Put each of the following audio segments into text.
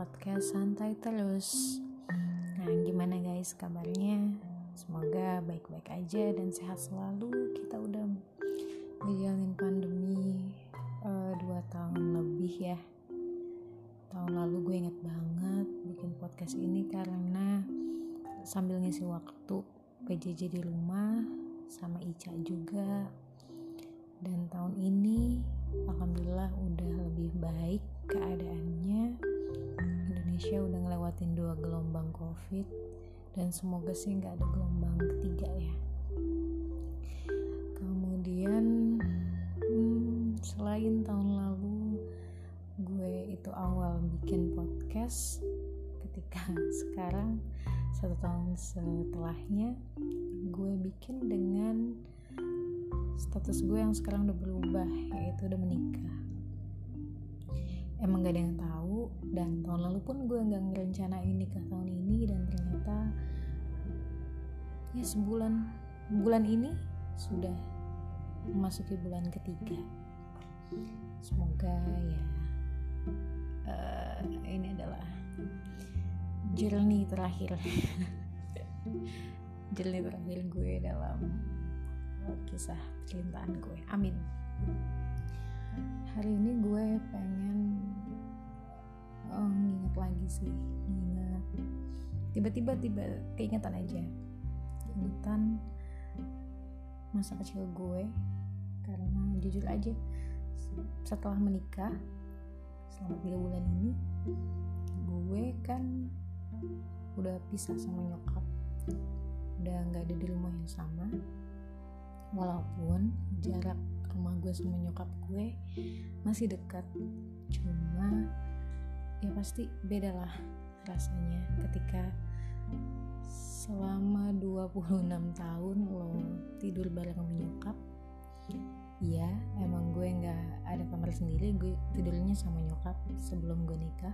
podcast Santai Terus. Nah gimana guys kabarnya? Semoga baik-baik aja dan sehat selalu. Kita udah ngejalanin pandemi uh, dua tahun lebih ya. Tahun lalu gue inget banget bikin podcast ini karena sambil ngisi waktu PJJ di rumah sama Ica juga. Dan tahun ini alhamdulillah udah lebih ngelewatin dua gelombang covid dan semoga sih nggak ada gelombang ketiga ya. Kemudian hmm, selain tahun lalu gue itu awal bikin podcast. Ketika sekarang satu tahun setelahnya gue bikin dengan status gue yang sekarang udah berubah yaitu udah menikah emang gak ada yang tahu. Dan tahun lalu pun gue nggak ngerencanain nikah tahun ini dan ternyata ya sebulan bulan ini sudah memasuki bulan ketiga. Semoga ya uh, ini adalah journey terakhir. Journey terakhir gue dalam kisah percintaan gue. Amin hari ini gue pengen oh, nginget lagi sih nginget. Tiba-tiba tiba keingetan aja. Keingetan masa kecil gue karena jujur aja setelah menikah selama tiga bulan ini gue kan udah pisah sama nyokap. Udah nggak ada di rumah yang sama. Walaupun jarak rumah gue sama nyokap gue masih dekat cuma ya pasti beda lah rasanya ketika selama 26 tahun lo tidur bareng sama nyokap Iya, emang gue nggak ada kamar sendiri, gue tidurnya sama nyokap sebelum gue nikah.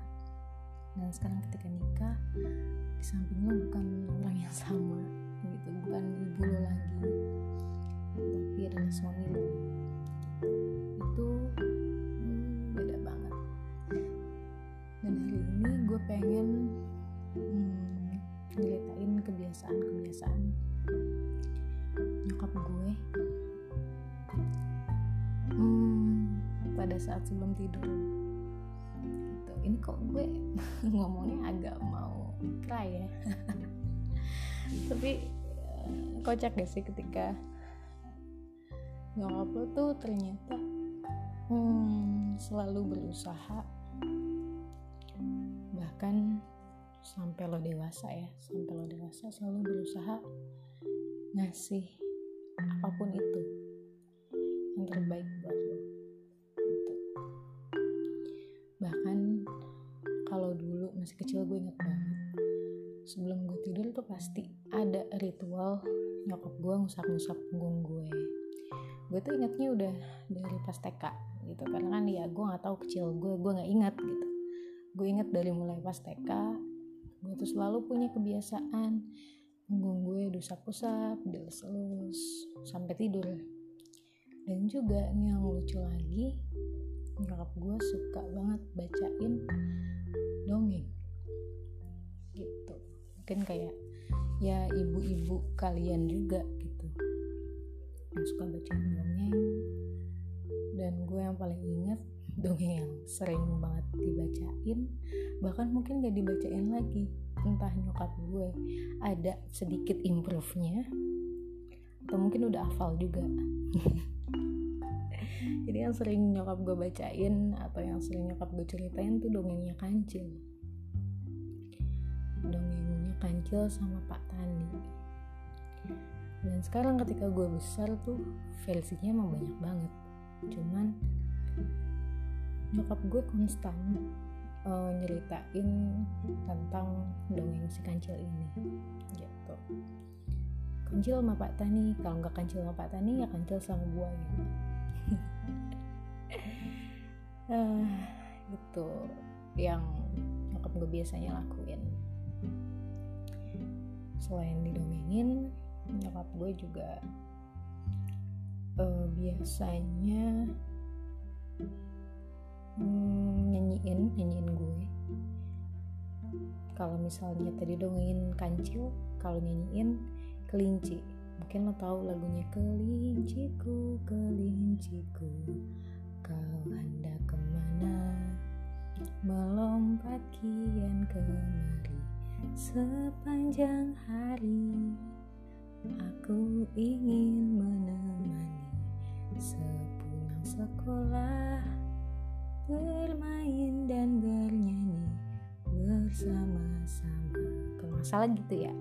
Dan sekarang ketika nikah, di samping lo bukan orang yang sama, gitu, bukan ibu lo lagi, tapi adalah suami lo itu hmm, beda banget. Dan hari ini gue pengen hmm, kebiasaan-kebiasaan nyokap gue. Hmm, pada saat sebelum tidur. Gitu. ini kok gue ngomongnya agak mau cry ya. Tapi eh, kocak gak sih ketika nyokap lo tuh ternyata hmm, selalu berusaha bahkan sampai lo dewasa ya sampai lo dewasa selalu berusaha ngasih apa pun itu yang terbaik buat lo gitu. bahkan kalau dulu masih kecil gue inget banget sebelum gue tidur tuh pasti ada ritual nyokap gue ngusap-ngusap punggung gue gue tuh ingatnya udah dari pas TK gitu karena kan ya gue nggak tahu kecil gue gue nggak ingat gitu. Gue ingat dari mulai pas TK gue tuh selalu punya kebiasaan punggung gue diusap-usap dilus-elus sampai tidur. Dan juga nih yang lucu lagi nyokap gue suka banget bacain dongeng gitu. Mungkin kayak ya ibu-ibu kalian juga yang suka bacain dongeng. Dan gue yang paling inget dongeng yang sering banget dibacain bahkan mungkin gak dibacain lagi. Entah nyokap gue ada sedikit improve-nya atau mungkin udah hafal juga. Jadi yang sering nyokap gue bacain atau yang sering nyokap gue ceritain tuh dongengnya kancil. Dongengnya kancil sama Pak Tani dan sekarang ketika gue besar tuh versinya emang banyak banget. Cuman nyokap gue konstan uh, nyeritain tentang dongeng si kancil ini gitu. Kancil sama Pak Tani kalau nggak kancil sama Pak Tani ya kancil sama buaya uh, gitu yang nyokap gue biasanya lakuin. Selain didongengin nyokap gue juga uh, biasanya hmm, nyanyiin nyanyiin gue. Kalau misalnya tadi dongengin kancil kalau nyanyiin kelinci. Mungkin lo tahu lagunya kelinciku kelinciku kau hendak ke mana? Melompat kian kemari sepanjang hari aku ingin menemani sepulang sekolah bermain dan bernyanyi bersama-sama. Kalau masalah gitu ya.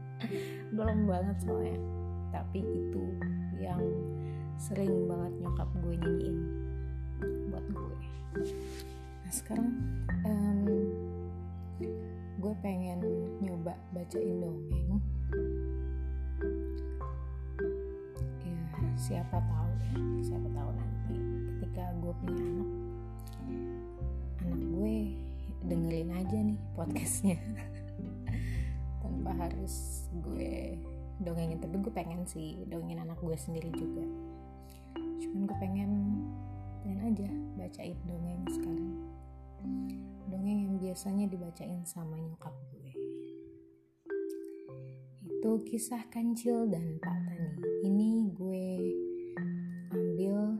Belum banget soalnya. Tapi itu yang sering banget nyokap gue nyanyiin buat gue. Nah sekarang um, gue pengen nyoba bacain dongeng siapa tahu ya siapa tahu nanti ketika gue punya anak anak gue dengerin aja nih podcastnya. Tanpa harus gue dongengin tapi gue pengen sih dongengin anak gue sendiri juga. Cuman gue pengen pengen aja bacain dongeng sekarang. Dongeng yang biasanya dibacain sama nyokap gue itu kisah kancil dan Pak Tani. Ini gue ambil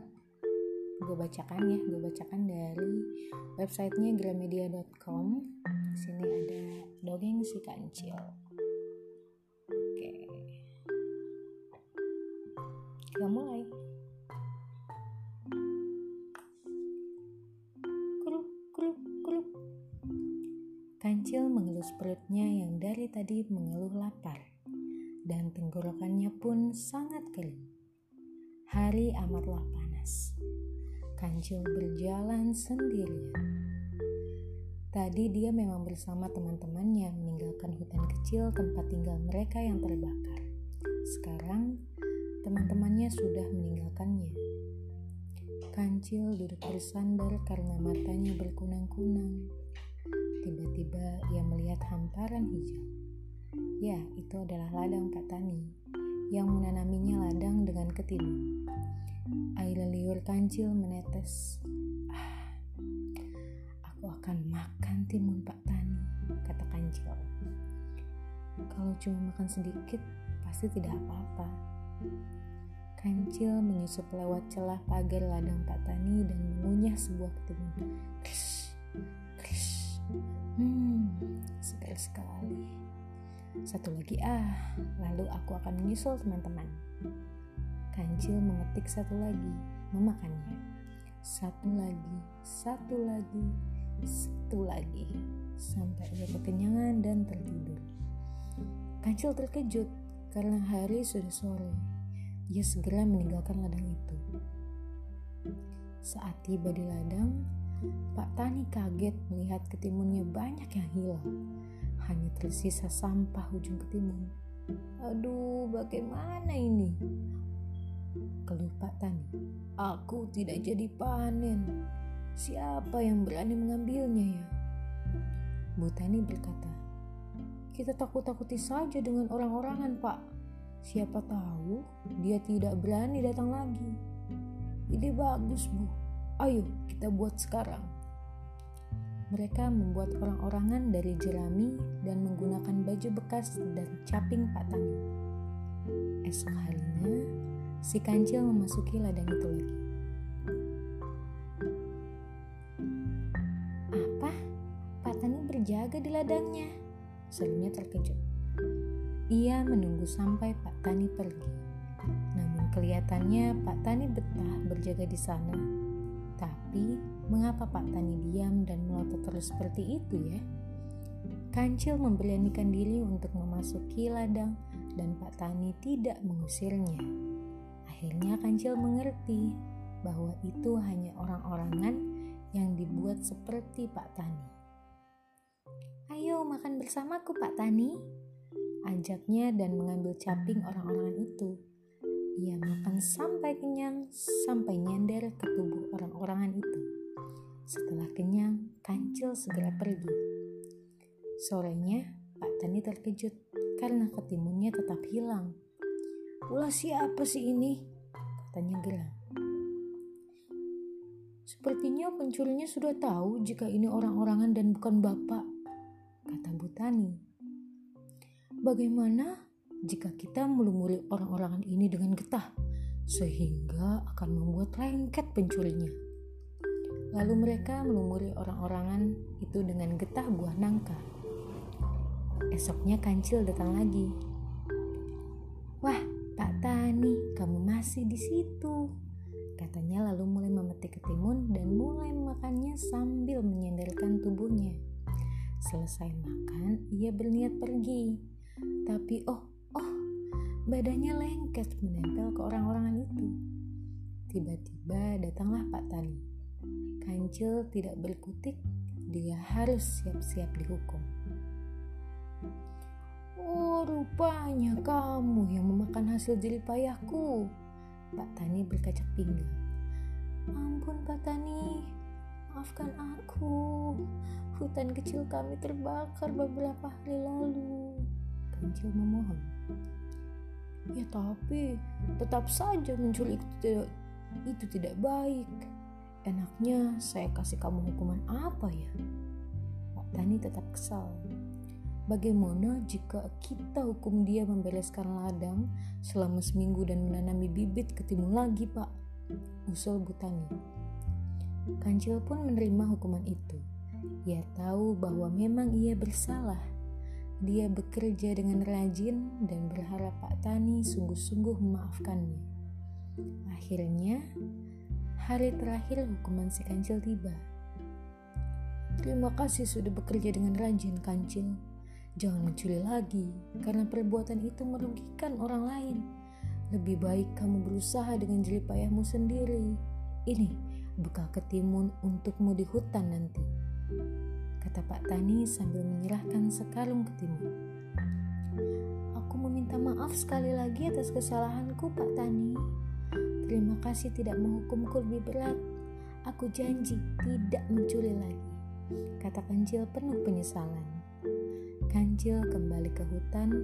gue bacakan ya gue bacakan dari websitenya gramedia.com sini ada dongeng si kancil. Oke. Kita mulai. Kancil mengelus perutnya yang dari tadi mengeluh lapar tenggorokannya pun sangat kering hari amatlah panas Kancil berjalan sendirian. Tadi dia memang bersama teman-temannya meninggalkan hutan kecil tempat tinggal mereka yang terbakar. Sekarang, teman-temannya sudah meninggalkannya. Kancil duduk bersandar karena matanya berkunang-kunang. Tiba-tiba ia melihat hamparan hijau. Ya, itu adalah ladang Pak Tani yang menanaminya ladang dengan ketimun. Air liur kancil menetes. Ah, aku akan makan timun Pak Tani, kata kancil. Kalau cuma makan sedikit, pasti tidak apa-apa. Kancil menyusup lewat celah pagar ladang Pak Tani dan mengunyah sebuah ketimun. Krish, krish. Hmm, segar sekali. Satu lagi ah, lalu aku akan menyusul teman-teman. Kancil mengetik satu lagi, memakannya. Satu lagi, satu lagi, satu lagi, sampai ia kekenyangan dan tertidur. Kancil terkejut karena hari sudah sore. Ia segera meninggalkan ladang itu. Saat tiba di ladang, Pak Tani kaget melihat ketimunnya banyak yang hilang. Tersisa sampah ujung ketimun. Aduh, bagaimana ini? Keluh Pak Tani. Aku tidak jadi panen. Siapa yang berani mengambilnya ya? Bu Tani berkata, kita takut-takuti saja dengan orang-orangan pak. Siapa tahu dia tidak berani datang lagi. Ide bagus bu. Ayo kita buat sekarang. Mereka membuat orang-orangan dari jerami dan menggunakan baju bekas dan caping Pak Tani. Esok harinya, si kancil memasuki ladang itu lagi. Apa? Pak Tani berjaga di ladangnya. Serunya terkejut. Ia menunggu sampai Pak Tani pergi. Namun kelihatannya Pak Tani betah berjaga di sana. Tapi mengapa Pak Tani diam dan melotot terus seperti itu ya? Kancil memberanikan diri untuk memasuki ladang dan Pak Tani tidak mengusirnya. Akhirnya Kancil mengerti bahwa itu hanya orang-orangan yang dibuat seperti Pak Tani. Ayo makan bersamaku Pak Tani, ajaknya dan mengambil caping orang-orangan itu. Ia makan sampai kenyang, sampai nyender ke tubuh orang-orangan itu. Setelah kenyang, Kancil segera pergi. Sorenya, Pak Tani terkejut karena ketimunnya tetap hilang. Ulah siapa sih ini? Katanya geram. Sepertinya pencurinya sudah tahu jika ini orang-orangan dan bukan bapak, kata Butani. Bagaimana jika kita melumuri orang-orangan ini dengan getah, sehingga akan membuat lengket pencurinya? Lalu mereka melumuri orang-orangan itu dengan getah buah nangka. Esoknya kancil datang lagi. Wah, Pak Tani, kamu masih di situ. Katanya lalu mulai memetik ketimun dan mulai memakannya sambil menyenderkan tubuhnya. Selesai makan, ia berniat pergi. Tapi oh, badannya lengket menempel ke orang-orangan itu. Tiba-tiba datanglah Pak Tani. Kancil tidak berkutik, dia harus siap-siap dihukum. Oh, rupanya kamu yang memakan hasil jeripayahku. Pak Tani berkaca pinggang. Ampun Pak Tani, maafkan aku. Hutan kecil kami terbakar beberapa hari lalu. Kancil memohon. Ya tapi tetap saja mencuri itu tidak, itu tidak baik. Enaknya saya kasih kamu hukuman apa ya? Pak Tani tetap kesal. Bagaimana jika kita hukum dia membereskan ladang selama seminggu dan menanami bibit ketimun lagi, Pak? Usul Butani. Kancil pun menerima hukuman itu. Ia tahu bahwa memang ia bersalah. Dia bekerja dengan rajin dan berharap Pak Tani sungguh-sungguh memaafkannya. Akhirnya, hari terakhir hukuman si Kancil tiba. Terima kasih sudah bekerja dengan rajin, Kancil Jangan mencuri lagi, karena perbuatan itu merugikan orang lain. Lebih baik kamu berusaha dengan jeripayahmu sendiri. Ini bekal ketimun untukmu di hutan nanti. Kata Pak Tani sambil menyerahkan sekarung ketimun. Aku meminta maaf sekali lagi atas kesalahanku, Pak Tani. Terima kasih tidak menghukumku lebih berat. Aku janji tidak mencuri lagi. Kata Kancil penuh penyesalan. Kancil kembali ke hutan.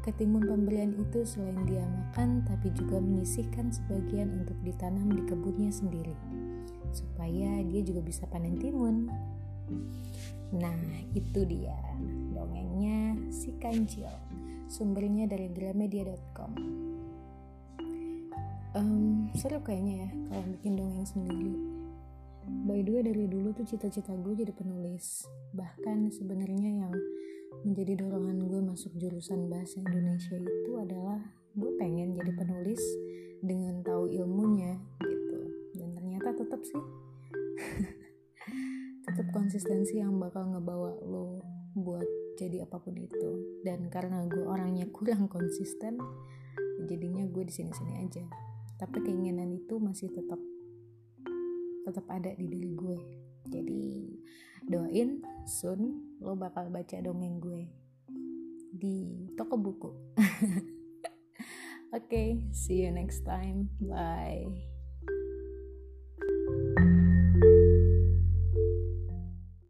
Ketimun pemberian itu selain dia makan, tapi juga menyisihkan sebagian untuk ditanam di kebunnya sendiri, supaya dia juga bisa panen timun. Nah, itu dia dongengnya si Kancil. Sumbernya dari gramedia.com. Um, seru kayaknya ya kalau bikin dongeng sendiri. By the way dari dulu tuh cita-cita gue jadi penulis. Bahkan sebenarnya yang menjadi dorongan gue masuk jurusan bahasa Indonesia itu adalah gue pengen jadi penulis dengan tahu ilmunya gitu dan ternyata tetap sih konsistensi yang bakal ngebawa lo buat jadi apa pun itu dan karena gue orangnya kurang konsisten jadinya gue di sini sini aja tapi keinginan itu masih tetap tetap ada di diri gue jadi doain soon lo bakal baca dongeng gue di toko buku. Oke, okay, see you next time. Bye.